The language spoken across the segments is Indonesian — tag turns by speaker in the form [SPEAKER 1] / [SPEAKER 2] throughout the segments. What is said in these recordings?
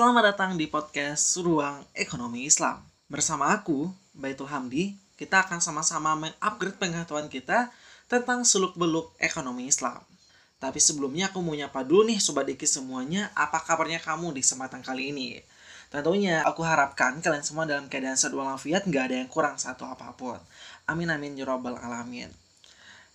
[SPEAKER 1] Selamat datang di podcast Ruang Ekonomi Islam. Bersama aku, Baitul Hamdi, kita akan sama-sama mengupgrade pengetahuan kita tentang seluk-beluk ekonomi Islam. Tapi sebelumnya aku mau nyapa dulu nih Sobat Iki semuanya, apa kabarnya kamu di kesempatan kali ini? Tentunya aku harapkan kalian semua dalam keadaan sehat walafiat, nggak ada yang kurang satu apa pun. Amin amin ya robbal alamin.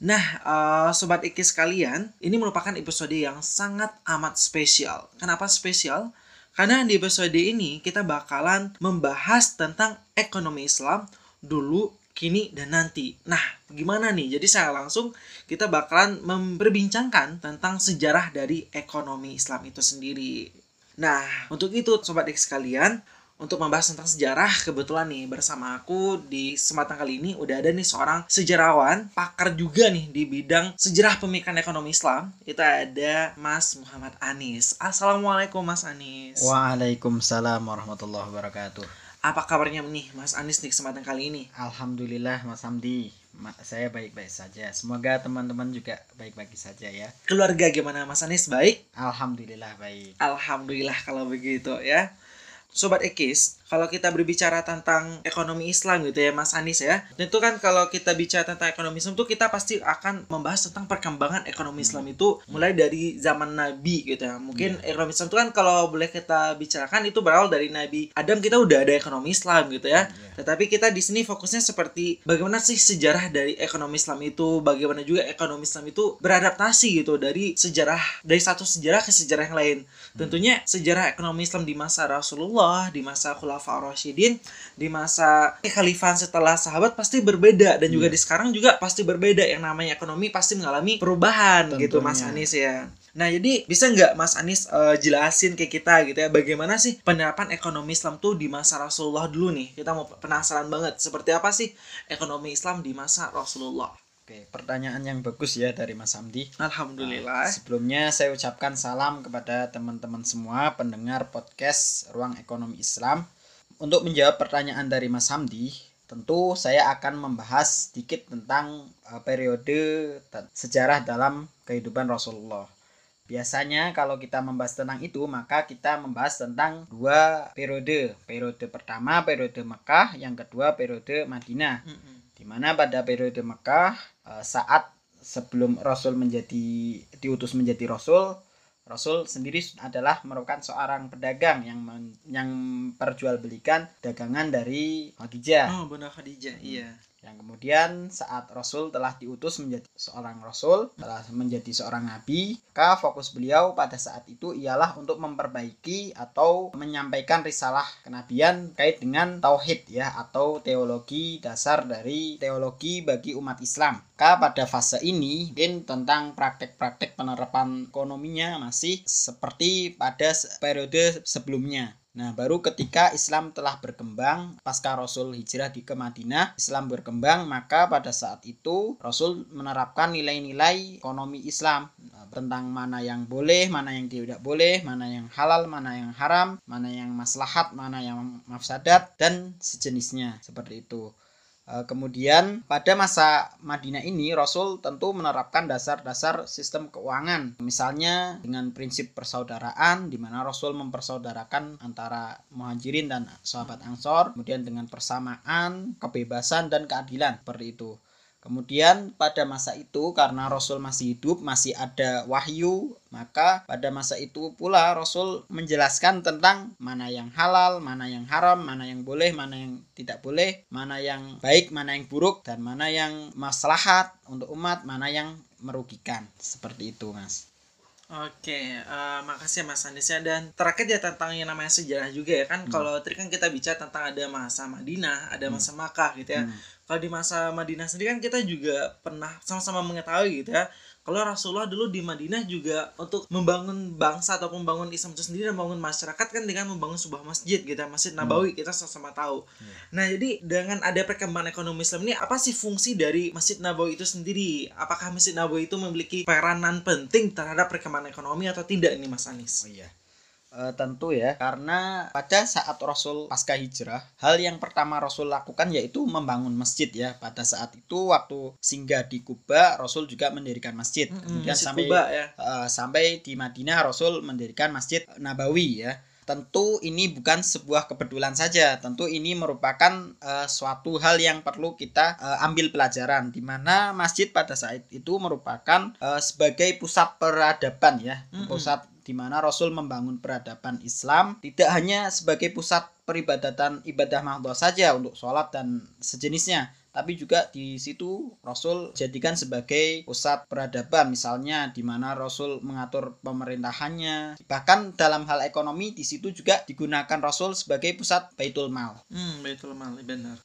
[SPEAKER 1] Nah, uh, sobat Iki sekalian, ini merupakan episode yang sangat amat spesial. Kenapa spesial? Karena di episode ini kita bakalan membahas tentang ekonomi Islam dulu, kini, dan nanti. Nah, gimana nih? Jadi saya langsung kita bakalan memperbincangkan tentang sejarah dari ekonomi Islam itu sendiri. Nah, untuk itu sobat X sekalian, untuk membahas tentang sejarah kebetulan nih bersama aku di kesempatan kali ini udah ada nih seorang sejarawan pakar juga nih di bidang sejarah pemikiran ekonomi Islam itu ada Mas Muhammad Anis Assalamualaikum Mas Anis
[SPEAKER 2] Waalaikumsalam warahmatullahi wabarakatuh
[SPEAKER 1] apa kabarnya nih Mas Anis di kesempatan kali ini
[SPEAKER 2] Alhamdulillah Mas Hamdi saya baik-baik saja. Semoga teman-teman juga baik-baik saja ya.
[SPEAKER 1] Keluarga gimana Mas Anis baik?
[SPEAKER 2] Alhamdulillah baik.
[SPEAKER 1] Alhamdulillah kalau begitu ya. Sobat Ekis, kalau kita berbicara tentang ekonomi Islam gitu ya Mas Anis ya. Tentu kan kalau kita bicara tentang ekonomi Islam itu kita pasti akan membahas tentang perkembangan ekonomi Islam itu mulai dari zaman Nabi gitu ya. Mungkin yeah. ekonomi Islam itu kan kalau boleh kita bicarakan itu berawal dari Nabi Adam kita udah ada ekonomi Islam gitu ya. Yeah. Tetapi kita di sini fokusnya seperti bagaimana sih sejarah dari ekonomi Islam itu, bagaimana juga ekonomi Islam itu beradaptasi gitu dari sejarah dari satu sejarah ke sejarah yang lain. Tentunya sejarah ekonomi Islam di masa Rasulullah, di masa Khulafa Rasyidin, di masa kekhalifahan setelah sahabat pasti berbeda dan juga yeah. di sekarang juga pasti berbeda. Yang namanya ekonomi pasti mengalami perubahan Tentunya. gitu Mas Anies ya. Nah, jadi bisa nggak Mas Anies uh, jelasin ke kita gitu ya bagaimana sih penerapan ekonomi Islam tuh di masa Rasulullah dulu nih? Kita mau penasaran banget seperti apa sih ekonomi Islam di masa Rasulullah?
[SPEAKER 2] Oke, pertanyaan yang bagus ya dari Mas Hamdi.
[SPEAKER 1] Alhamdulillah.
[SPEAKER 2] Nah, sebelumnya saya ucapkan salam kepada teman-teman semua pendengar podcast Ruang Ekonomi Islam. Untuk menjawab pertanyaan dari Mas Hamdi, tentu saya akan membahas sedikit tentang uh, periode sejarah dalam kehidupan Rasulullah. Biasanya kalau kita membahas tentang itu, maka kita membahas tentang dua periode. Periode pertama periode Mekah, yang kedua periode Madinah. Mm -hmm di mana pada periode Mekah uh, saat sebelum Rasul menjadi diutus menjadi Rasul Rasul sendiri adalah merupakan seorang pedagang yang men, yang perjualbelikan dagangan dari Khadijah.
[SPEAKER 1] Oh, benar Khadijah, hmm. iya
[SPEAKER 2] yang kemudian saat Rasul telah diutus menjadi seorang Rasul, telah menjadi seorang Nabi, maka fokus beliau pada saat itu ialah untuk memperbaiki atau menyampaikan risalah kenabian kait dengan tauhid ya atau teologi dasar dari teologi bagi umat Islam. Maka pada fase ini mungkin tentang praktek-praktek penerapan ekonominya masih seperti pada periode sebelumnya. Nah, baru ketika Islam telah berkembang, pasca Rasul hijrah di ke Madinah, Islam berkembang, maka pada saat itu Rasul menerapkan nilai-nilai ekonomi Islam nah, tentang mana yang boleh, mana yang tidak boleh, mana yang halal, mana yang haram, mana yang maslahat, mana yang mafsadat dan sejenisnya seperti itu. Eh, kemudian pada masa Madinah ini Rasul tentu menerapkan dasar-dasar sistem keuangan. Misalnya dengan prinsip persaudaraan di mana Rasul mempersaudarakan antara muhajirin dan sahabat Ansor, kemudian dengan persamaan, kebebasan dan keadilan seperti itu. Kemudian pada masa itu karena Rasul masih hidup, masih ada wahyu, maka pada masa itu pula Rasul menjelaskan tentang mana yang halal, mana yang haram, mana yang boleh, mana yang tidak boleh, mana yang baik, mana yang buruk, dan mana yang maslahat untuk umat, mana yang merugikan. Seperti itu, Mas.
[SPEAKER 1] Oke, uh, makasih ya Mas Andesya dan terakhir ya tentang yang namanya sejarah juga ya kan hmm. kalau tadi kan kita bicara tentang ada masa Madinah, ada masa hmm. Makkah gitu ya. Hmm. Kalau di masa Madinah sendiri kan kita juga pernah sama-sama mengetahui gitu ya. Kalau Rasulullah dulu di Madinah juga untuk membangun bangsa atau membangun Islam itu sendiri dan membangun masyarakat kan dengan membangun sebuah masjid gitu masjid hmm. Nabawi kita sama-sama tahu. Hmm. nah jadi dengan ada perkembangan ekonomi Islam ini apa sih fungsi dari masjid Nabawi itu sendiri? Apakah masjid Nabawi itu memiliki peranan penting terhadap perkembangan ekonomi atau tidak ini Mas Anis?
[SPEAKER 2] Oh iya Eh, tentu ya, karena pada saat Rasul pasca hijrah, hal yang pertama Rasul lakukan yaitu membangun masjid ya. Pada saat itu waktu singgah di Kuba, Rasul juga mendirikan masjid. Kemudian
[SPEAKER 1] Masjid
[SPEAKER 2] sampai
[SPEAKER 1] Kuba ya.
[SPEAKER 2] eh, sampai di Madinah Rasul mendirikan Masjid Nabawi ya. Tentu ini bukan sebuah kebetulan saja. Tentu ini merupakan eh, suatu hal yang perlu kita eh, ambil pelajaran di mana masjid pada saat itu merupakan eh, sebagai pusat peradaban ya.
[SPEAKER 1] Mm-mm.
[SPEAKER 2] Pusat di mana Rasul membangun peradaban Islam tidak hanya sebagai pusat peribadatan ibadah mahdoh saja untuk sholat dan sejenisnya tapi juga di situ Rasul jadikan sebagai pusat peradaban misalnya di mana Rasul mengatur pemerintahannya bahkan dalam hal ekonomi di situ juga digunakan Rasul sebagai pusat baitul mal
[SPEAKER 1] Hmm, betul mal, benar.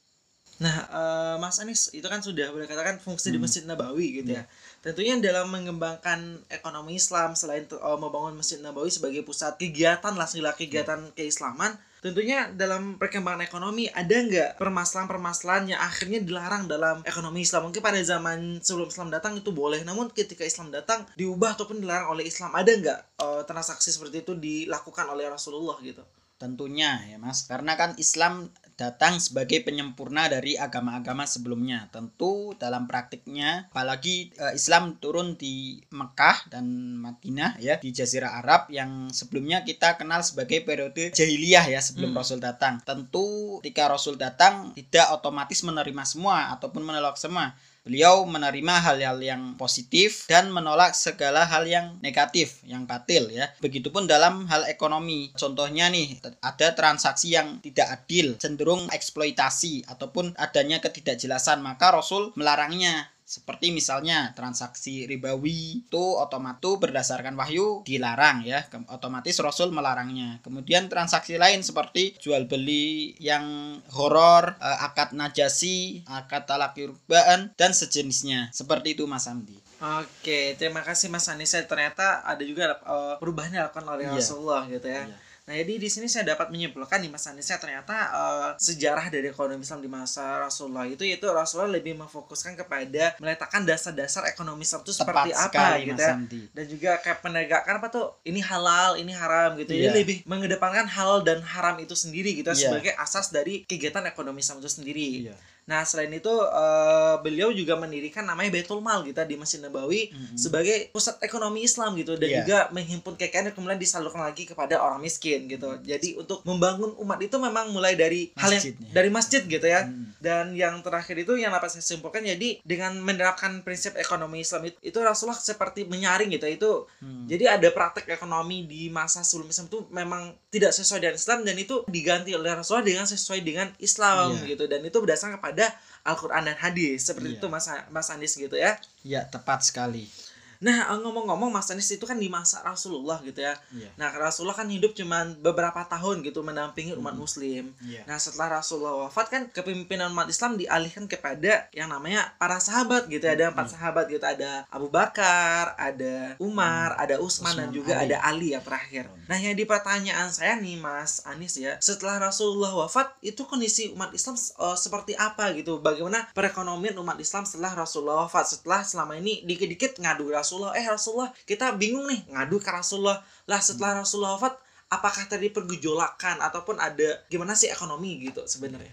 [SPEAKER 1] Nah, eh, Mas Anies itu kan sudah boleh katakan fungsi di
[SPEAKER 2] Hmm.
[SPEAKER 1] Masjid Nabawi gitu ya. Tentunya dalam mengembangkan ekonomi Islam selain eh, membangun Masjid Nabawi sebagai pusat kegiatan lah segala kegiatan keislaman, tentunya dalam perkembangan ekonomi ada nggak permasalahan-permasalahan yang akhirnya dilarang dalam ekonomi Islam? Mungkin pada zaman sebelum Islam datang itu boleh, namun ketika Islam datang diubah ataupun dilarang oleh Islam. Ada nggak eh, transaksi seperti itu dilakukan oleh Rasulullah gitu?
[SPEAKER 2] tentunya ya Mas karena kan Islam datang sebagai penyempurna dari agama-agama sebelumnya. Tentu dalam praktiknya apalagi eh, Islam turun di Mekah dan Madinah ya di Jazirah Arab yang sebelumnya kita kenal sebagai periode jahiliyah ya sebelum
[SPEAKER 1] Hmm.
[SPEAKER 2] Rasul datang. Tentu ketika Rasul datang tidak otomatis menerima semua ataupun menolak semua Beliau menerima hal-hal yang positif dan menolak segala hal yang negatif, yang batil ya. Begitupun dalam hal ekonomi. Contohnya nih, ada transaksi yang tidak adil, cenderung eksploitasi ataupun adanya ketidakjelasan, maka Rasul melarangnya. Seperti misalnya transaksi ribawi itu otomatis berdasarkan wahyu dilarang ya, otomatis Rasul melarangnya. Kemudian transaksi lain seperti jual beli yang horor, eh, akad najasi, akad talak yurbaan dan sejenisnya. Seperti itu Mas Andi.
[SPEAKER 1] Oke, terima kasih Mas Anissa. Ternyata ada juga uh, perubahan yang dilakukan oleh
[SPEAKER 2] Iya.
[SPEAKER 1] Rasulullah gitu ya.
[SPEAKER 2] Iya.
[SPEAKER 1] Nah, jadi di sini saya dapat menyimpulkan nih Mas Anissa ternyata uh, sejarah dari ekonomi Islam di masa Rasulullah itu yaitu Rasulullah lebih memfokuskan kepada meletakkan dasar-dasar ekonomi Islam itu seperti
[SPEAKER 2] Tepat
[SPEAKER 1] apa
[SPEAKER 2] sekali
[SPEAKER 1] gitu ya. Dan juga kayak penegakan apa tuh ini halal, ini haram gitu. Jadi
[SPEAKER 2] Iya.
[SPEAKER 1] lebih mengedepankan halal dan haram itu sendiri gitu
[SPEAKER 2] Iya.
[SPEAKER 1] sebagai asas dari kegiatan ekonomi Islam itu sendiri.
[SPEAKER 2] Iya.
[SPEAKER 1] Nah, selain itu eh, beliau juga mendirikan namanya Baitul Mal gitu di Masjid Nabawi
[SPEAKER 2] Mhm.
[SPEAKER 1] sebagai pusat ekonomi Islam gitu dan
[SPEAKER 2] Iya.
[SPEAKER 1] juga menghimpun kekayaan yang kemudian disalurkan lagi kepada orang miskin gitu. Jadi untuk membangun umat itu memang mulai dari hal yang dari masjid gitu ya.
[SPEAKER 2] Hmm.
[SPEAKER 1] Dan yang terakhir itu yang dapat saya simpulkan jadi dengan menerapkan prinsip ekonomi Islam itu, itu Rasulullah seperti menyaring gitu itu
[SPEAKER 2] Hmm.
[SPEAKER 1] jadi ada praktek ekonomi di masa sebelum Islam itu memang tidak sesuai dengan Islam dan itu diganti oleh Rasulullah dengan sesuai dengan Islam
[SPEAKER 2] Iya.
[SPEAKER 1] gitu dan itu berdasarkan kepada Al-Qur'an dan hadis seperti
[SPEAKER 2] Iya.
[SPEAKER 1] itu Mas Mas Andis gitu ya.
[SPEAKER 2] Ya, tepat sekali.
[SPEAKER 1] Nah, ngomong-ngomong Mas Andis itu kan di masa Rasulullah gitu ya.
[SPEAKER 2] Iya.
[SPEAKER 1] Nah, Rasulullah kan hidup cuman beberapa tahun gitu mendampingi umat
[SPEAKER 2] Hmm.
[SPEAKER 1] muslim.
[SPEAKER 2] Iya.
[SPEAKER 1] Nah, setelah Rasulullah wafat kan kepemimpinan umat Islam dialihkan kepada yang namanya para sahabat gitu. Ada empat
[SPEAKER 2] Hmm.
[SPEAKER 1] sahabat gitu. Ada Abu Bakar, ada Umar, ada Utsman dan juga
[SPEAKER 2] Ali.
[SPEAKER 1] ada Ali yang terakhir.
[SPEAKER 2] Hmm.
[SPEAKER 1] Nah, yang di pertanyaan saya nih Mas Anis ya, setelah Rasulullah wafat itu kondisi umat Islam eh, seperti apa gitu? Bagaimana perekonomian umat Islam setelah Rasulullah wafat? Setelah selama ini dikit-dikit ngadu ke Rasulullah, eh Rasulullah kita bingung nih ngadu ke Rasulullah. Lah setelah Rasulullah wafat apakah tadi pergejolakan ataupun ada gimana sih ekonomi gitu sebenarnya?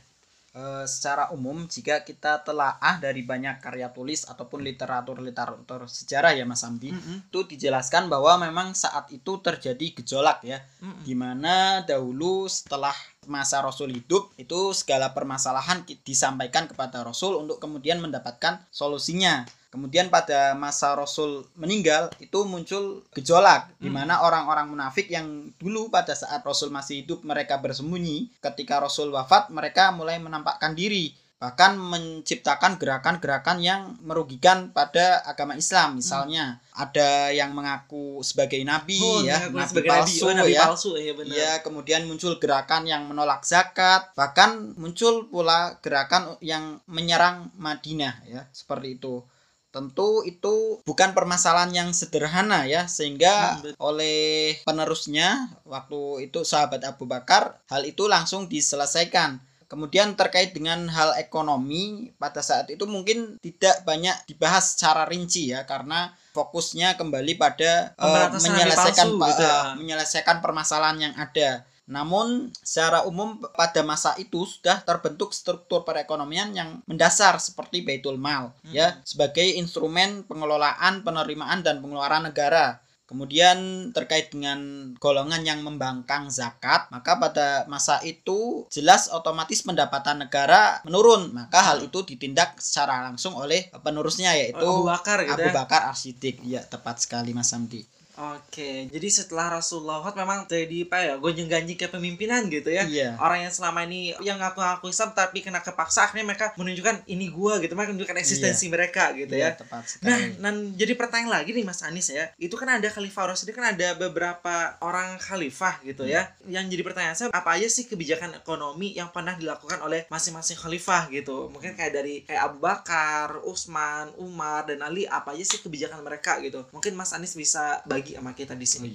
[SPEAKER 2] Eh, secara umum jika kita telaah dari banyak karya tulis ataupun literatur-literatur sejarah ya Mas Amdi
[SPEAKER 1] Mm-mm.
[SPEAKER 2] itu dijelaskan bahwa memang saat itu terjadi gejolak ya
[SPEAKER 1] Mm-mm.
[SPEAKER 2] di mana dahulu setelah masa Rasul hidup itu segala permasalahan disampaikan kepada Rasul untuk kemudian mendapatkan solusinya. Kemudian pada masa Rasul meninggal itu muncul gejolak di
[SPEAKER 1] Hmm.
[SPEAKER 2] mana orang-orang munafik yang dulu pada saat Rasul masih hidup mereka bersembunyi, ketika Rasul wafat mereka mulai menampakkan diri bahkan menciptakan gerakan-gerakan yang merugikan pada agama Islam misalnya ada yang mengaku sebagai nabi
[SPEAKER 1] Oh,
[SPEAKER 2] ya nabi
[SPEAKER 1] sebagai
[SPEAKER 2] palsu
[SPEAKER 1] nabi, oh, nabi
[SPEAKER 2] ya
[SPEAKER 1] palsu ya benar.
[SPEAKER 2] Iya, kemudian muncul gerakan yang menolak zakat, bahkan muncul pula gerakan yang menyerang Madinah ya, seperti itu. Tentu itu bukan permasalahan yang sederhana ya, sehingga
[SPEAKER 1] Hmm,
[SPEAKER 2] oleh penerusnya waktu itu sahabat Abu Bakar hal itu langsung diselesaikan. Kemudian terkait dengan hal ekonomi pada saat itu mungkin tidak banyak dibahas secara rinci ya karena fokusnya kembali pada uh, menyelesaikan
[SPEAKER 1] palsu
[SPEAKER 2] pa-
[SPEAKER 1] gitu ya.
[SPEAKER 2] uh, menyelesaikan permasalahan yang ada. Namun secara umum pada masa itu sudah terbentuk struktur perekonomian yang mendasar seperti Baitul Mal ya sebagai instrumen pengelolaan, penerimaan dan pengeluaran negara. Kemudian terkait dengan golongan yang membangkang zakat, maka pada masa itu jelas otomatis pendapatan negara menurun. Maka hal itu ditindak secara langsung oleh penerusnya yaitu
[SPEAKER 1] Abu Bakar gitu
[SPEAKER 2] Abu
[SPEAKER 1] ya.
[SPEAKER 2] Bakar As-Siddiq. Ya, tepat sekali Mas Samdi.
[SPEAKER 1] Oke, jadi setelah Rasulullah wafat memang jadi apa ya, gonjang ganjing kepemimpinan gitu ya.
[SPEAKER 2] Iya.
[SPEAKER 1] Orang yang selama ini yang ngaku-ngaku Islam tapi kena kepaksa akhirnya mereka menunjukkan ini gua gitu, mereka menunjukkan eksistensi mereka gitu
[SPEAKER 2] Iya,
[SPEAKER 1] ya.
[SPEAKER 2] tepat
[SPEAKER 1] Nah, dan jadi pertanyaan lagi nih Mas Anis ya. Itu kan ada Khalifah Rasyid kan ada beberapa orang khalifah gitu ya. Yang jadi pertanyaan saya apa aja sih kebijakan ekonomi yang pernah dilakukan oleh masing-masing khalifah gitu. Mungkin kayak dari kayak Abu Bakar, Utsman, Umar dan Ali apa aja sih kebijakan mereka gitu. Mungkin Mas Anis bisa bagi sama kita di sini.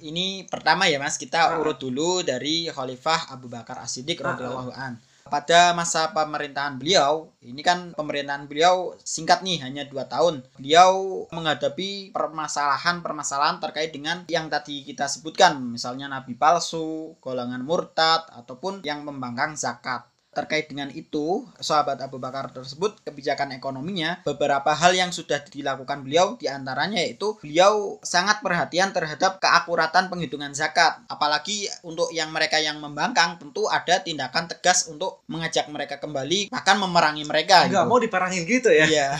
[SPEAKER 2] Ini pertama ya Mas, kita
[SPEAKER 1] Ah.
[SPEAKER 2] urut dulu dari Khalifah Abu Bakar As-Siddiq
[SPEAKER 1] Ah,
[SPEAKER 2] radhiyallahu an. Pada masa pemerintahan beliau, ini kan pemerintahan beliau singkat nih, hanya dua tahun. Beliau menghadapi permasalahan-permasalahan terkait dengan yang tadi kita sebutkan, misalnya nabi palsu, golongan murtad, ataupun yang membangkang zakat. Terkait dengan itu, sahabat Abu Bakar tersebut kebijakan ekonominya beberapa hal yang sudah dilakukan beliau di antaranya yaitu beliau sangat perhatian terhadap keakuratan penghitungan zakat. Apalagi untuk yang mereka yang membangkang tentu ada tindakan tegas untuk mengajak mereka kembali bahkan memerangi mereka.
[SPEAKER 1] Enggak
[SPEAKER 2] gitu.
[SPEAKER 1] mau diparangin gitu ya.
[SPEAKER 2] Iya.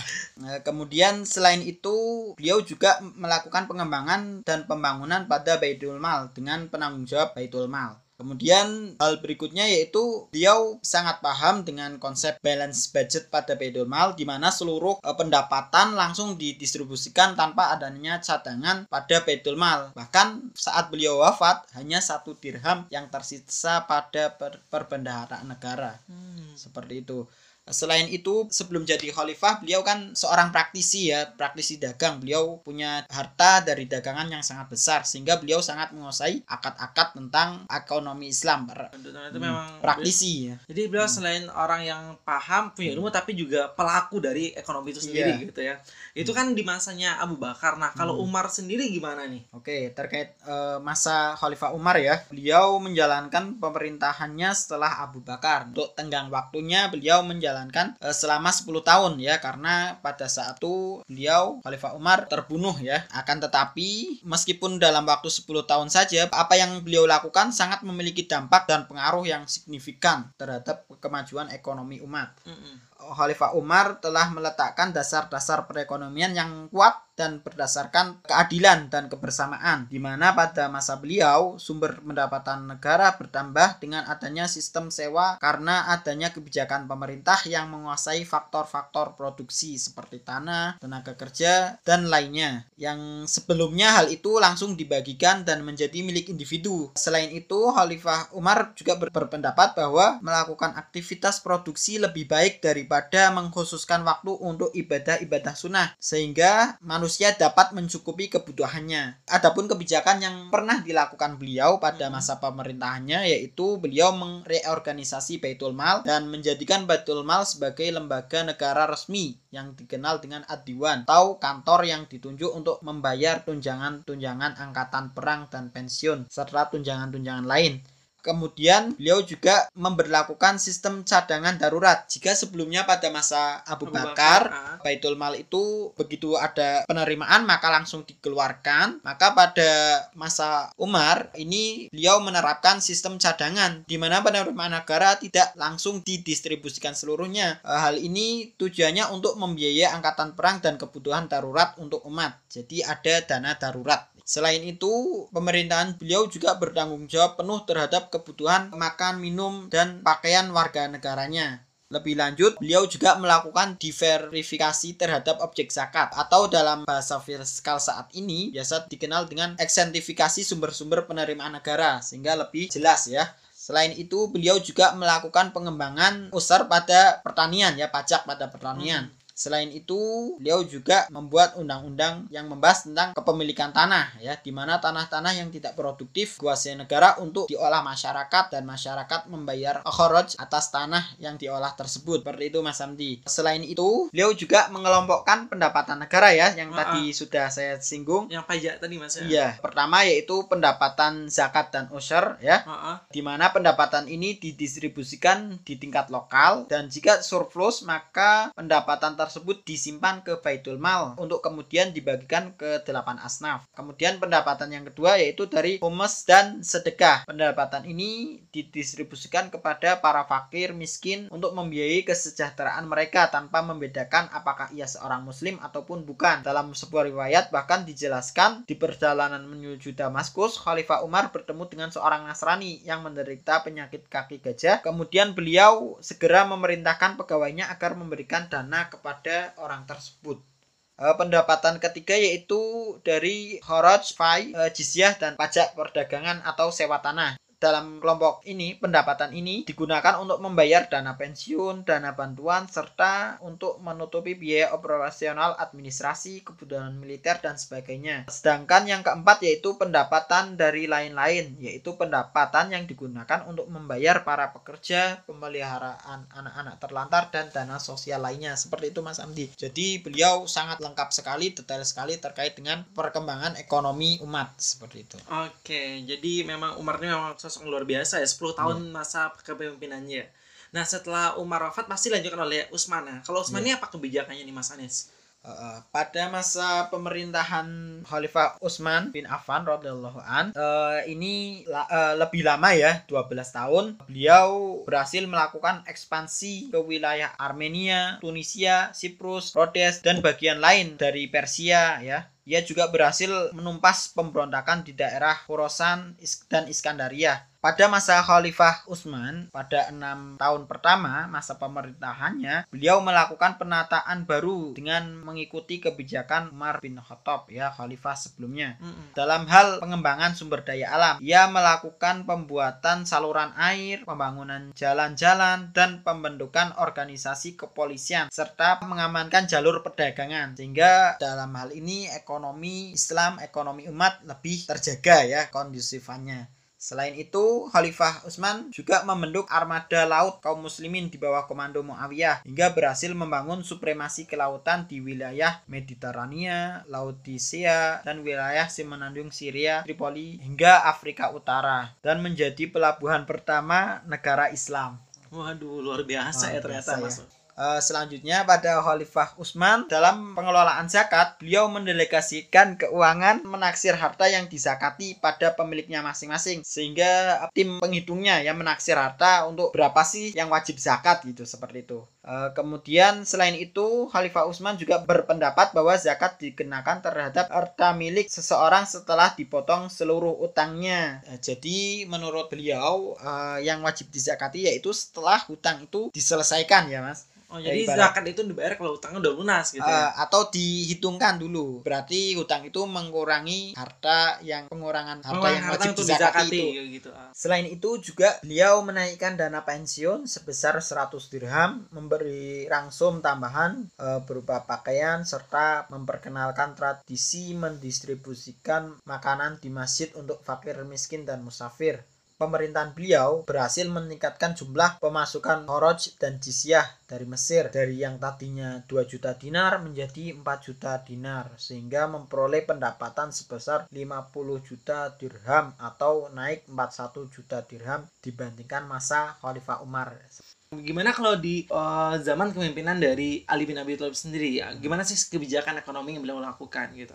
[SPEAKER 2] Nah, kemudian selain itu beliau juga melakukan pengembangan dan pembangunan pada Baitul Mal dengan penanggung jawab Baitul Mal. Kemudian hal berikutnya yaitu beliau sangat paham dengan konsep balance budget pada Baitul Mal di mana seluruh eh, pendapatan langsung didistribusikan tanpa adanya cadangan pada Baitul Mal. Bahkan saat beliau wafat hanya satu dirham yang tersisa pada per- perbendaharaan negara
[SPEAKER 1] Hmm.
[SPEAKER 2] seperti itu. Selain itu, sebelum jadi khalifah, beliau kan seorang praktisi ya, praktisi dagang. Beliau punya harta dari dagangan yang sangat besar, sehingga beliau sangat menguasai akad-akad tentang ekonomi Islam.
[SPEAKER 1] Itu
[SPEAKER 2] Hmm,
[SPEAKER 1] memang
[SPEAKER 2] praktisi ya.
[SPEAKER 1] Jadi beliau selain orang yang paham punya ilmu tapi juga pelaku dari ekonomi itu sendiri
[SPEAKER 2] Iya.
[SPEAKER 1] gitu ya. Itu kan di masanya Abu Bakar. Nah, kalau
[SPEAKER 2] Hmm.
[SPEAKER 1] Umar sendiri gimana nih?
[SPEAKER 2] Oke, terkait eh, masa Khalifah Umar ya, beliau menjalankan pemerintahannya setelah Abu Bakar. Untuk tenggang waktunya beliau menjalankan eh, selama 10 tahun ya, karena pada saat itu beliau Khalifah Umar terbunuh ya. Akan tetapi meskipun dalam waktu 10 tahun saja, apa yang beliau lakukan sangat memiliki dampak dan pengaruh yang signifikan terhadap kemajuan ekonomi umat.
[SPEAKER 1] Mm-mm.
[SPEAKER 2] Khalifah Umar telah meletakkan dasar-dasar perekonomian yang kuat dan berdasarkan keadilan dan kebersamaan di mana pada masa beliau sumber pendapatan negara bertambah dengan adanya sistem sewa karena adanya kebijakan pemerintah yang menguasai faktor-faktor produksi seperti tanah, tenaga kerja, dan lainnya yang sebelumnya hal itu langsung dibagikan dan menjadi milik individu. Selain itu, Khalifah Umar juga ber- berpendapat bahwa melakukan aktivitas produksi lebih baik daripada mengkhususkan waktu untuk ibadah-ibadah sunnah sehingga manusia dapat mencukupi kebutuhannya. Adapun kebijakan yang pernah dilakukan beliau pada masa pemerintahannya yaitu beliau mereorganisasi Baitul Mal dan menjadikan Baitul Mal sebagai lembaga negara resmi yang dikenal dengan Ad-Diwan atau kantor yang ditunjuk untuk membayar tunjangan-tunjangan angkatan perang dan pensiun serta tunjangan-tunjangan lain. Kemudian beliau juga memberlakukan sistem cadangan darurat. Jika sebelumnya pada masa Abu,
[SPEAKER 1] Abu
[SPEAKER 2] Bakar,
[SPEAKER 1] ah.
[SPEAKER 2] Baitul Mal itu begitu ada penerimaan maka langsung dikeluarkan. Maka pada masa Umar ini beliau menerapkan sistem cadangan di mana penerimaan negara tidak langsung didistribusikan seluruhnya. Eh, Hal ini tujuannya untuk membiayai angkatan perang dan kebutuhan darurat untuk umat. Jadi ada dana darurat. Selain itu, pemerintahan beliau juga bertanggung jawab penuh terhadap kebutuhan makan, minum, dan pakaian warga negaranya. Lebih lanjut, beliau juga melakukan diverifikasi terhadap objek zakat atau dalam bahasa fiskal saat ini biasa dikenal dengan eksentifikasi sumber-sumber penerimaan negara sehingga lebih jelas ya. Selain itu, beliau juga melakukan pengembangan usaha pada pertanian ya, pajak pada pertanian. Selain itu, beliau juga membuat undang-undang yang membahas tentang kepemilikan tanah ya, di mana tanah-tanah yang tidak produktif kuasai negara untuk diolah masyarakat dan masyarakat membayar kharaj atas tanah yang diolah tersebut. Seperti itu Mas Hamdi. Selain itu, beliau juga mengelompokkan pendapatan negara ya yang
[SPEAKER 1] Ah,
[SPEAKER 2] tadi sudah saya singgung.
[SPEAKER 1] Yang pajak tadi Mas ya.
[SPEAKER 2] Iya, pertama yaitu pendapatan zakat dan usher ya
[SPEAKER 1] Heeh.
[SPEAKER 2] di mana pendapatan ini didistribusikan di tingkat lokal dan jika surplus maka pendapatan tersebut disimpan ke Baitul Mal untuk kemudian dibagikan ke delapan asnaf. Kemudian pendapatan yang kedua yaitu dari humus dan sedekah. Pendapatan ini didistribusikan kepada para fakir miskin untuk membiayai kesejahteraan mereka tanpa membedakan apakah ia seorang muslim ataupun bukan. Dalam sebuah riwayat bahkan dijelaskan di perjalanan menuju Damaskus, Khalifah Umar bertemu dengan seorang Nasrani yang menderita penyakit kaki gajah. Kemudian beliau segera memerintahkan pegawainya agar memberikan dana kepada orang tersebut. Eh, pendapatan ketiga yaitu dari Kharaj, Fai, eh, Jizyah, dan pajak perdagangan atau sewa tanah. Dalam kelompok ini, pendapatan ini digunakan untuk membayar dana pensiun, dana bantuan, serta untuk menutupi biaya operasional administrasi, kebutuhan militer, dan sebagainya. Sedangkan yang keempat yaitu pendapatan dari lain-lain, yaitu pendapatan yang digunakan untuk membayar para pekerja, pemeliharaan anak-anak terlantar, dan dana sosial lainnya. Seperti itu Mas Amdi. Jadi beliau sangat lengkap sekali, detail sekali terkait dengan perkembangan ekonomi umat. Seperti itu.
[SPEAKER 1] Oke, jadi memang ini memang sosok luar biasa ya, 10 tahun
[SPEAKER 2] Iya.
[SPEAKER 1] masa kepemimpinannya. Nah, setelah Umar wafat pasti dilanjutkan oleh Utsman. Nah, kalau Utsman
[SPEAKER 2] Iya.
[SPEAKER 1] ini apa kebijakannya nih Mas Anis?
[SPEAKER 2] Uh, pada masa pemerintahan Khalifah Utsman bin Affan radhiyallahu an uh, ini la- uh, lebih lama ya 12 tahun beliau berhasil melakukan ekspansi ke wilayah Armenia, Tunisia, Siprus, Rhodes dan bagian lain dari Persia ya ia juga berhasil menumpas pemberontakan di daerah Khorasan dan Iskandaria. Pada masa Khalifah Utsman, pada enam tahun pertama masa pemerintahannya, beliau melakukan penataan baru dengan mengikuti kebijakan Umar bin Khattab ya Khalifah sebelumnya.
[SPEAKER 1] Mm-mm.
[SPEAKER 2] Dalam hal pengembangan sumber daya alam, ia melakukan pembuatan saluran air, pembangunan jalan-jalan, dan pembentukan organisasi kepolisian, serta mengamankan jalur perdagangan. Sehingga dalam hal ini ekonomi Islam, ekonomi umat lebih terjaga ya kondusifannya. Selain itu, Khalifah Utsman juga membentuk armada laut kaum muslimin di bawah komando Muawiyah hingga berhasil membangun supremasi kelautan di wilayah Mediterania, Laodicea, dan wilayah semenanjung Syria, Tripoli, hingga Afrika Utara dan menjadi pelabuhan pertama negara Islam.
[SPEAKER 1] Waduh, luar biasa
[SPEAKER 2] Luar
[SPEAKER 1] ya ternyata
[SPEAKER 2] biasa
[SPEAKER 1] Mas.
[SPEAKER 2] ya. Eh, selanjutnya pada Khalifah Utsman dalam pengelolaan zakat beliau mendelegasikan keuangan menaksir harta yang dizakati pada pemiliknya masing-masing sehingga tim penghitungnya yang menaksir harta untuk berapa sih yang wajib zakat gitu seperti itu. Eh, kemudian selain itu Khalifah Utsman juga berpendapat bahwa zakat dikenakan terhadap harta milik seseorang setelah dipotong seluruh utangnya. Eh, jadi menurut beliau eh, yang wajib dizakati yaitu setelah hutang itu diselesaikan ya Mas.
[SPEAKER 1] Oh, jadi
[SPEAKER 2] ibarat-
[SPEAKER 1] zakat itu dibayar kalau utangnya udah lunas gitu ya.
[SPEAKER 2] atau dihitungkan dulu. Berarti hutang itu mengurangi harta yang pengurangan harta
[SPEAKER 1] Pengeluaran
[SPEAKER 2] yang
[SPEAKER 1] harta
[SPEAKER 2] wajib dizakati
[SPEAKER 1] dizakati
[SPEAKER 2] itu.
[SPEAKER 1] gitu. Ah.
[SPEAKER 2] Selain itu juga beliau menaikkan dana pensiun sebesar 100 dirham, memberi rangsum tambahan eh, berupa pakaian serta memperkenalkan tradisi mendistribusikan makanan di masjid untuk fakir miskin dan musafir. Pemerintahan beliau berhasil meningkatkan jumlah pemasukan Horoj dan Jizyah dari Mesir dari yang tadinya 2 juta dinar menjadi 4 juta dinar sehingga memperoleh pendapatan sebesar 50 juta dirham atau naik 41 juta dirham dibandingkan masa Khalifah Umar.
[SPEAKER 1] Gimana kalau di eh, zaman kepemimpinan dari Ali bin Abi Thalib sendiri ya? Gimana sih kebijakan ekonomi yang beliau lakukan gitu?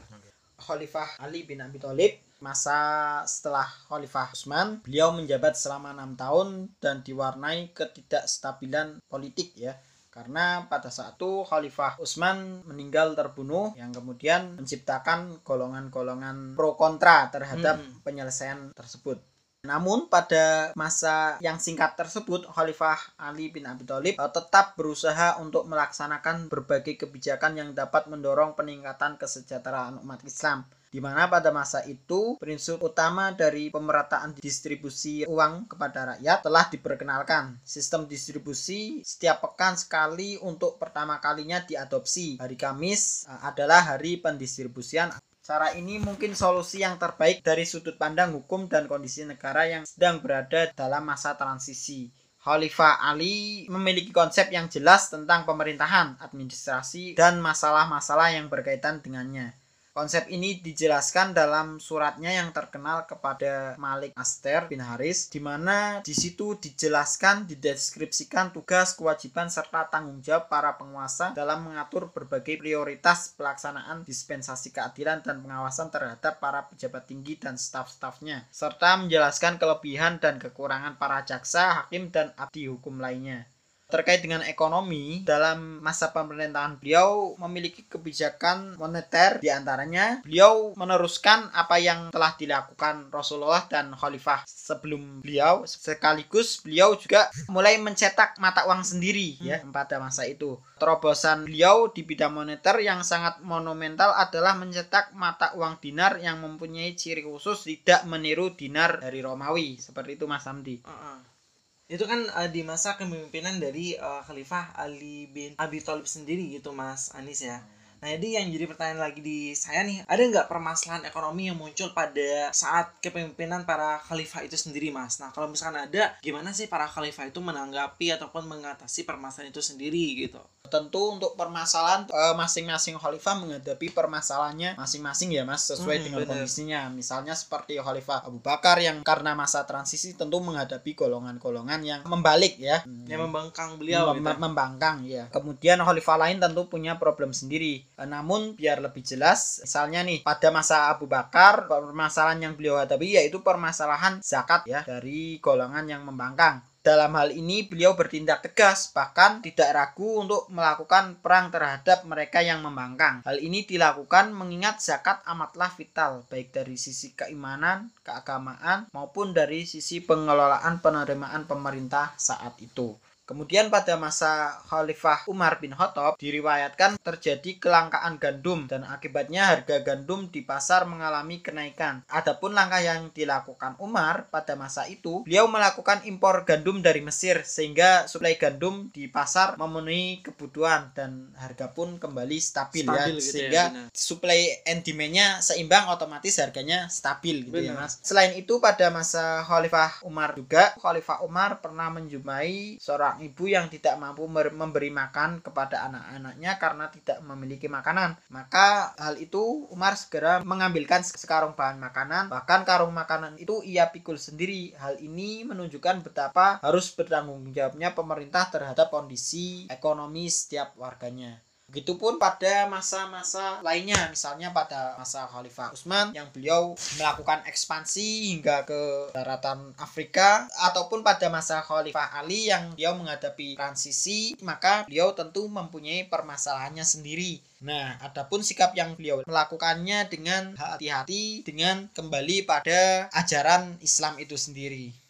[SPEAKER 2] Khalifah Ali bin Abi Thalib masa setelah Khalifah Utsman beliau menjabat selama enam tahun dan diwarnai ketidakstabilan politik ya karena pada saat itu Khalifah Utsman meninggal terbunuh yang kemudian menciptakan golongan-golongan pro kontra terhadap
[SPEAKER 1] Mm-mm.
[SPEAKER 2] penyelesaian tersebut. Namun pada masa yang singkat tersebut Khalifah Ali bin Abi Thalib eh, tetap berusaha untuk melaksanakan berbagai kebijakan yang dapat mendorong peningkatan kesejahteraan umat Islam. di mana pada masa itu prinsip utama dari pemerataan distribusi uang kepada rakyat telah diperkenalkan. Sistem distribusi setiap pekan sekali untuk pertama kalinya diadopsi. Hari Kamis eh, adalah hari pendistribusian Cara ini mungkin solusi yang terbaik dari sudut pandang hukum dan kondisi negara yang sedang berada dalam masa transisi. Khalifah Ali memiliki konsep yang jelas tentang pemerintahan, administrasi, dan masalah-masalah yang berkaitan dengannya. Konsep ini dijelaskan dalam suratnya yang terkenal kepada Malik Aster bin Haris, di mana di situ dijelaskan, dideskripsikan tugas, kewajiban, serta tanggung jawab para penguasa dalam mengatur berbagai prioritas pelaksanaan dispensasi keadilan dan pengawasan terhadap para pejabat tinggi dan staf-stafnya, serta menjelaskan kelebihan dan kekurangan para jaksa, hakim, dan abdi hukum lainnya terkait dengan ekonomi dalam masa pemerintahan beliau memiliki kebijakan moneter. Di antaranya beliau meneruskan apa yang telah dilakukan Rasulullah dan Khalifah sebelum beliau. Sekaligus beliau juga mulai mencetak mata uang sendiri ya hmm. pada masa itu. Terobosan beliau di bidang moneter yang sangat monumental adalah mencetak mata uang dinar yang mempunyai ciri khusus tidak meniru dinar dari Romawi. Seperti itu Mas Hamdi. Uh -uh
[SPEAKER 1] itu kan uh, di masa kepemimpinan dari uh, Khalifah Ali bin Abi Thalib sendiri gitu Mas Anis ya. Nah jadi yang jadi pertanyaan lagi di saya nih, ada nggak permasalahan ekonomi yang muncul pada saat kepemimpinan para khalifah itu sendiri mas? Nah kalau misalkan ada, gimana sih para khalifah itu menanggapi ataupun mengatasi permasalahan itu sendiri gitu?
[SPEAKER 2] tentu untuk permasalahan eh, masing-masing khalifah menghadapi permasalahannya masing-masing ya mas sesuai hmm, dengan bener. kondisinya misalnya seperti khalifah Abu Bakar yang karena masa transisi tentu menghadapi golongan-golongan yang membalik ya
[SPEAKER 1] yang membangkang beliau
[SPEAKER 2] Mem gitu. membangkang ya kemudian khalifah lain tentu punya problem sendiri namun biar lebih jelas misalnya nih pada masa Abu Bakar permasalahan yang beliau hadapi yaitu permasalahan zakat ya dari golongan yang membangkang dalam hal ini beliau bertindak tegas bahkan tidak ragu untuk melakukan perang terhadap mereka yang membangkang. Hal ini dilakukan mengingat zakat amatlah vital baik dari sisi keimanan, keagamaan maupun dari sisi pengelolaan penerimaan pemerintah saat itu. Kemudian pada masa Khalifah Umar bin Khattab diriwayatkan terjadi kelangkaan gandum dan akibatnya harga gandum di pasar mengalami kenaikan. Adapun langkah yang dilakukan Umar pada masa itu, beliau melakukan impor gandum dari Mesir sehingga suplai gandum di pasar memenuhi kebutuhan dan harga pun kembali stabil, ya. stabil ya. Gitu sehingga ya, suplai and demand-nya seimbang otomatis harganya stabil gitu ya, benar. ya Mas. Selain itu pada masa Khalifah Umar juga Khalifah Umar pernah menjumpai seorang seorang ibu yang tidak mampu memberi makan kepada anak-anaknya karena tidak memiliki makanan. Maka hal itu Umar segera mengambilkan sekarung bahan makanan, bahkan karung makanan itu ia pikul sendiri. Hal ini menunjukkan betapa harus bertanggung jawabnya pemerintah terhadap kondisi ekonomi setiap warganya. Begitupun pada masa-masa lainnya, misalnya pada masa Khalifah Utsman yang beliau melakukan ekspansi hingga ke daratan Afrika ataupun pada masa Khalifah Ali yang beliau menghadapi transisi, maka beliau tentu mempunyai permasalahannya sendiri. Nah, adapun sikap yang beliau melakukannya dengan hati-hati dengan kembali pada ajaran Islam itu sendiri.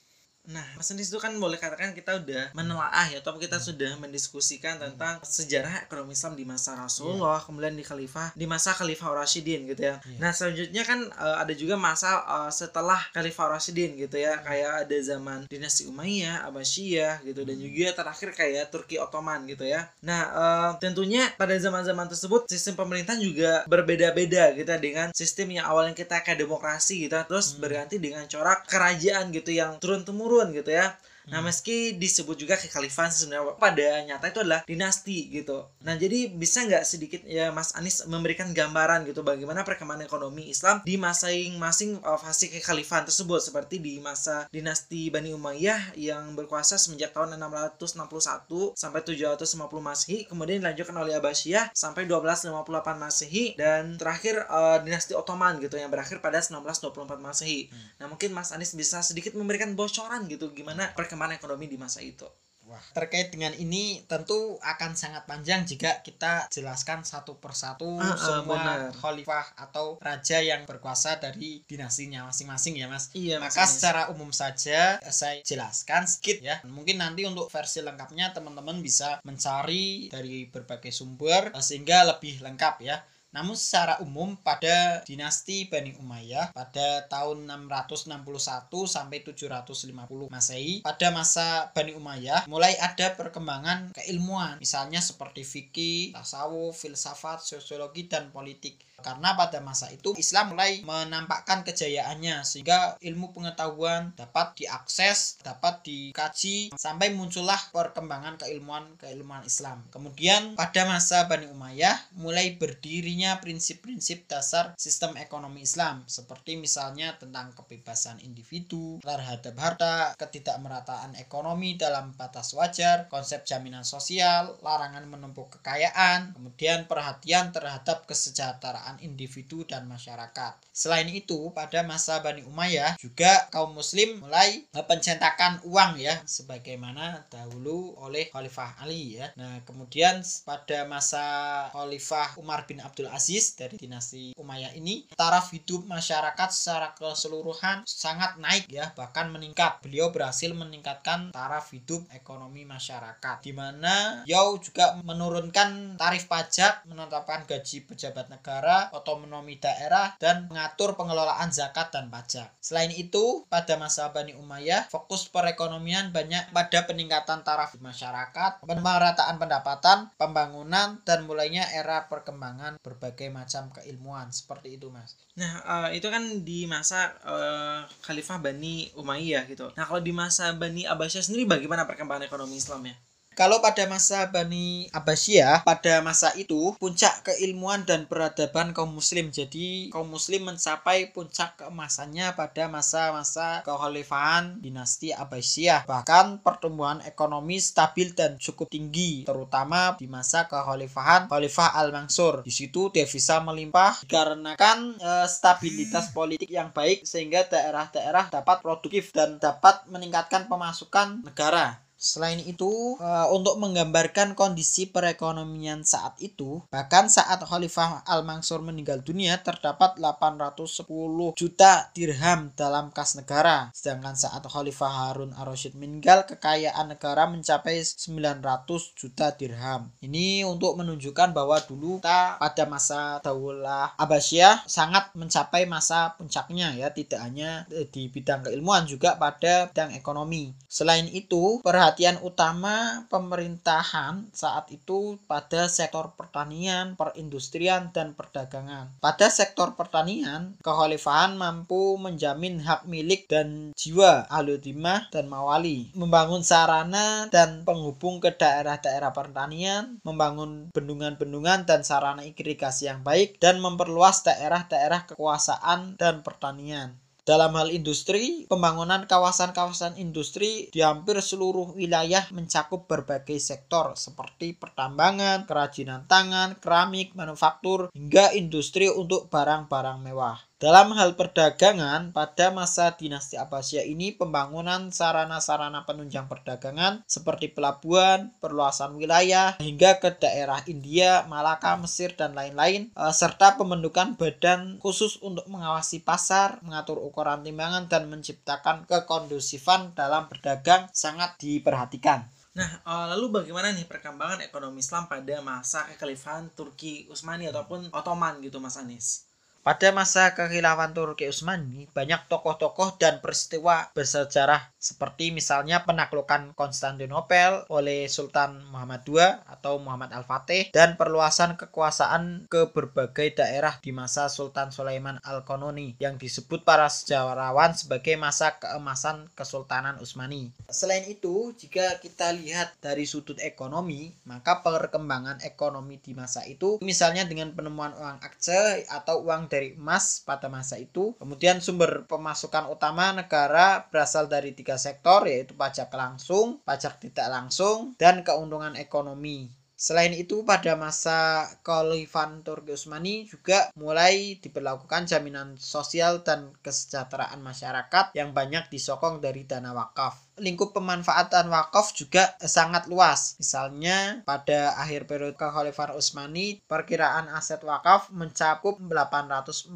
[SPEAKER 1] Nah, Mas Andis itu kan boleh katakan kita udah menelaah ya, atau kita sudah mendiskusikan tentang sejarah ekonomi Islam di masa Rasulullah, yeah. kemudian di Khalifah, di masa Khalifah Rashidin gitu ya. Yeah. Nah, selanjutnya kan uh, ada juga masa uh, setelah Khalifah Rashidin gitu ya, kayak ada zaman dinasti Umayyah, Abbasiyah gitu, dan juga terakhir kayak Turki Ottoman gitu ya. Nah, uh, tentunya pada zaman-zaman tersebut sistem pemerintahan juga berbeda-beda gitu ya, dengan sistem yang awalnya kita kayak demokrasi gitu, terus hmm. berganti dengan corak kerajaan gitu yang turun temurun turun gitu ya Nah, hmm. meski disebut juga kekhalifan sebenarnya pada nyata itu adalah dinasti gitu. Nah, jadi bisa nggak sedikit ya Mas Anies memberikan gambaran gitu bagaimana perkembangan ekonomi Islam di masing-masing uh, fase kekhalifan tersebut seperti di masa dinasti Bani Umayyah yang berkuasa semenjak tahun 661 sampai 750 Masehi, kemudian dilanjutkan oleh Abbasiyah sampai 1258 Masehi dan terakhir uh, dinasti Ottoman gitu yang berakhir pada 1924 Masehi. Hmm. Nah, mungkin Mas Anies bisa sedikit memberikan bocoran gitu gimana perkembangan perkembangan ekonomi di masa itu.
[SPEAKER 2] Wah, terkait dengan ini tentu akan sangat panjang jika kita jelaskan satu persatu uh, semua uh, khalifah atau raja yang berkuasa dari dinastinya masing-masing ya Mas. Iya, Maka mas secara umum saja saya jelaskan sedikit ya. Mungkin nanti untuk versi lengkapnya teman-teman bisa mencari dari berbagai sumber sehingga lebih lengkap ya. Namun secara umum pada dinasti Bani Umayyah pada tahun 661 sampai 750 Masehi pada masa Bani Umayyah mulai ada perkembangan keilmuan misalnya seperti fikih, tasawuf, filsafat, sosiologi dan politik karena pada masa itu Islam mulai menampakkan kejayaannya sehingga ilmu pengetahuan dapat diakses, dapat dikaji sampai muncullah perkembangan keilmuan keilmuan Islam. Kemudian pada masa Bani Umayyah mulai berdirinya prinsip-prinsip dasar sistem ekonomi Islam seperti misalnya tentang kebebasan individu terhadap harta, ketidakmerataan ekonomi dalam batas wajar, konsep jaminan sosial, larangan menumpuk kekayaan, kemudian perhatian terhadap kesejahteraan individu dan masyarakat. Selain itu, pada masa Bani Umayyah juga kaum muslim mulai pencetakan uang ya sebagaimana dahulu oleh Khalifah Ali ya. Nah, kemudian pada masa Khalifah Umar bin Abdul Aziz dari dinasti Umayyah ini, taraf hidup masyarakat secara keseluruhan sangat naik ya, bahkan meningkat. Beliau berhasil meningkatkan taraf hidup ekonomi masyarakat di mana beliau juga menurunkan tarif pajak, menetapkan gaji pejabat negara, otonomi daerah, dan mengatur pengelolaan zakat dan pajak. Selain itu, pada masa Bani Umayyah, fokus perekonomian banyak pada peningkatan taraf masyarakat, pemerataan pendapatan, pembangunan, dan mulainya era perkembangan berbagai macam keilmuan. Seperti itu, Mas.
[SPEAKER 1] Nah, uh, itu kan di masa uh, Khalifah Bani Umayyah gitu. Nah, kalau di masa Bani Abbasiyah sendiri bagaimana perkembangan ekonomi Islamnya?
[SPEAKER 2] Kalau pada masa Bani Abbasiyah, pada masa itu puncak keilmuan dan peradaban kaum muslim. Jadi kaum muslim mencapai puncak keemasannya pada masa-masa kekhalifahan dinasti Abbasiyah. Bahkan pertumbuhan ekonomi stabil dan cukup tinggi, terutama di masa kekhalifahan Khalifah Al-Mansur. Di situ devisa melimpah dikarenakan e, stabilitas politik yang baik sehingga daerah-daerah dapat produktif dan dapat meningkatkan pemasukan negara. Selain itu, uh, untuk menggambarkan kondisi perekonomian saat itu, bahkan saat Khalifah Al-Mansur meninggal dunia terdapat 810 juta dirham dalam kas negara. Sedangkan saat Khalifah Harun Ar-Rasyid meninggal, kekayaan negara mencapai 900 juta dirham. Ini untuk menunjukkan bahwa dulu kita pada masa Daulah Abbasiyah sangat mencapai masa puncaknya ya, tidak hanya di bidang keilmuan juga pada bidang ekonomi. Selain itu, per perhatian utama pemerintahan saat itu pada sektor pertanian, perindustrian, dan perdagangan. Pada sektor pertanian, kekhalifahan mampu menjamin hak milik dan jiwa aludimah dan mawali, membangun sarana dan penghubung ke daerah-daerah pertanian, membangun bendungan-bendungan dan sarana irigasi yang baik, dan memperluas daerah-daerah kekuasaan dan pertanian. Dalam hal industri, pembangunan kawasan-kawasan industri di hampir seluruh wilayah mencakup berbagai sektor seperti pertambangan, kerajinan tangan, keramik, manufaktur, hingga industri untuk barang-barang mewah. Dalam hal perdagangan, pada masa dinasti Abbasiyah ini pembangunan sarana-sarana penunjang perdagangan seperti pelabuhan, perluasan wilayah, hingga ke daerah India, Malaka, Mesir, dan lain-lain, eh, serta pembentukan badan khusus untuk mengawasi pasar, mengatur ukuran timbangan, dan menciptakan kekondusifan dalam berdagang sangat diperhatikan.
[SPEAKER 1] Nah, eh, lalu bagaimana nih perkembangan ekonomi Islam pada masa kekhalifahan Turki Utsmani ataupun Ottoman gitu Mas Anis?
[SPEAKER 2] Pada masa kekhilafan Turki Utsmani, banyak tokoh-tokoh dan peristiwa bersejarah seperti misalnya penaklukan Konstantinopel oleh Sultan Muhammad II atau Muhammad Al-Fatih dan perluasan kekuasaan ke berbagai daerah di masa Sultan Sulaiman Al-Qanuni yang disebut para sejarawan sebagai masa keemasan Kesultanan Utsmani. Selain itu, jika kita lihat dari sudut ekonomi, maka perkembangan ekonomi di masa itu misalnya dengan penemuan uang akce atau uang dari emas pada masa itu. Kemudian sumber pemasukan utama negara berasal dari tiga sektor yaitu pajak langsung, pajak tidak langsung, dan keuntungan ekonomi. Selain itu pada masa Khalifah Turki Utsmani juga mulai diberlakukan jaminan sosial dan kesejahteraan masyarakat yang banyak disokong dari dana wakaf. Lingkup pemanfaatan wakaf juga sangat luas. Misalnya pada akhir periode Kekhalifahan Utsmani, perkiraan aset wakaf mencakup 840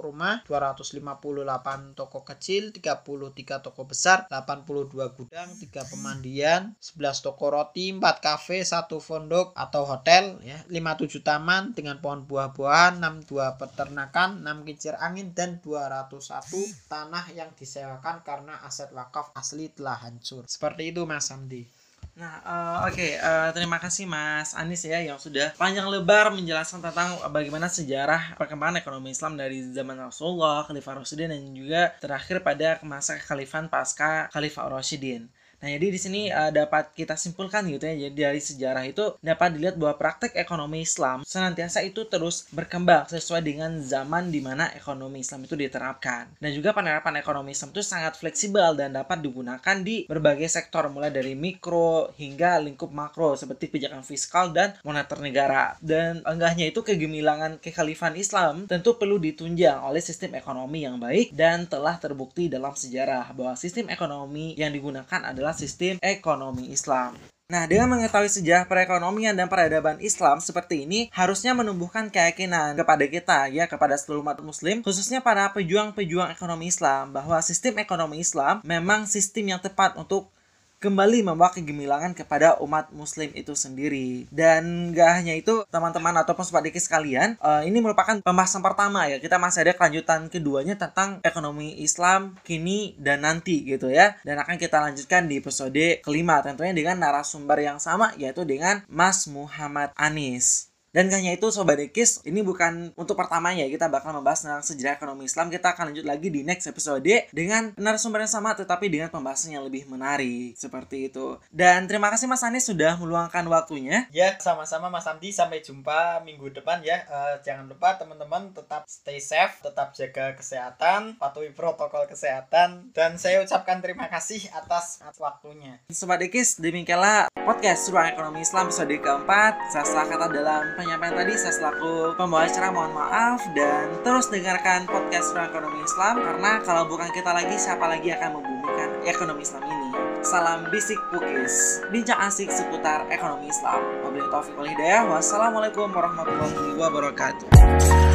[SPEAKER 2] rumah, 258 toko kecil, 33 toko besar, 82 gudang, 3 pemandian, 11 toko roti, 4 kafe, 1 pondok atau hotel, ya, 57 taman dengan pohon buah-buahan, 62 peternakan, 6 kincir angin dan 201 tanah yang disewakan karena aset wakaf asli telah hancur. Seperti itu Mas Samdi.
[SPEAKER 1] Nah, uh, oke, okay. uh, eh, terima kasih Mas Anis ya yang sudah panjang lebar menjelaskan tentang bagaimana sejarah perkembangan ekonomi Islam dari zaman Rasulullah, Khalifah Rasulullah dan juga terakhir pada masa kekhalifahan pasca Khalifah Rasyidin. Nah, jadi di sini uh, dapat kita simpulkan gitu ya. Jadi dari sejarah itu dapat dilihat bahwa praktek ekonomi Islam senantiasa itu terus berkembang sesuai dengan zaman di mana ekonomi Islam itu diterapkan. Dan juga penerapan ekonomi Islam itu sangat fleksibel dan dapat digunakan di berbagai sektor mulai dari mikro hingga lingkup makro seperti pijakan fiskal dan moneter negara. Dan enggaknya itu kegemilangan kekhalifahan Islam tentu perlu ditunjang oleh sistem ekonomi yang baik dan telah terbukti dalam sejarah bahwa sistem ekonomi yang digunakan adalah adalah sistem ekonomi Islam. Nah, dengan mengetahui sejarah perekonomian dan peradaban Islam seperti ini, harusnya menumbuhkan keyakinan kepada kita, ya, kepada seluruh umat muslim, khususnya para pejuang-pejuang ekonomi Islam, bahwa sistem ekonomi Islam memang sistem yang tepat untuk kembali membawa kegemilangan kepada umat muslim itu sendiri. Dan gak hanya itu teman-teman ataupun sobat dikis sekalian uh, ini merupakan pembahasan pertama ya. Kita masih ada kelanjutan keduanya tentang ekonomi Islam kini dan nanti gitu ya. Dan akan kita lanjutkan di episode kelima tentunya dengan narasumber yang sama yaitu dengan Mas Muhammad Anis dan hanya itu Sobat Dekis, ini bukan untuk pertamanya kita bakal membahas tentang sejarah ekonomi Islam. Kita akan lanjut lagi di next episode dengan narasumber yang sama tetapi dengan pembahasan yang lebih menarik. Seperti itu. Dan terima kasih Mas Anies sudah meluangkan waktunya.
[SPEAKER 2] Ya, sama-sama Mas Amdi. Sampai jumpa minggu depan ya. Uh, jangan lupa teman-teman tetap stay safe, tetap jaga kesehatan, patuhi protokol kesehatan. Dan saya ucapkan terima kasih atas waktunya.
[SPEAKER 1] Sobat Dekis, demikianlah podcast Ruang Ekonomi Islam episode keempat. Saya salah kata dalam penyampaian tadi saya selaku pembawa acara mohon maaf dan terus dengarkan podcast Ekonomi Islam karena kalau bukan kita lagi siapa lagi akan membumikan ekonomi Islam ini. Salam bisik pukis, bincang asik seputar ekonomi Islam. Wabillahi taufiq wal hidayah. Wassalamualaikum warahmatullahi wabarakatuh.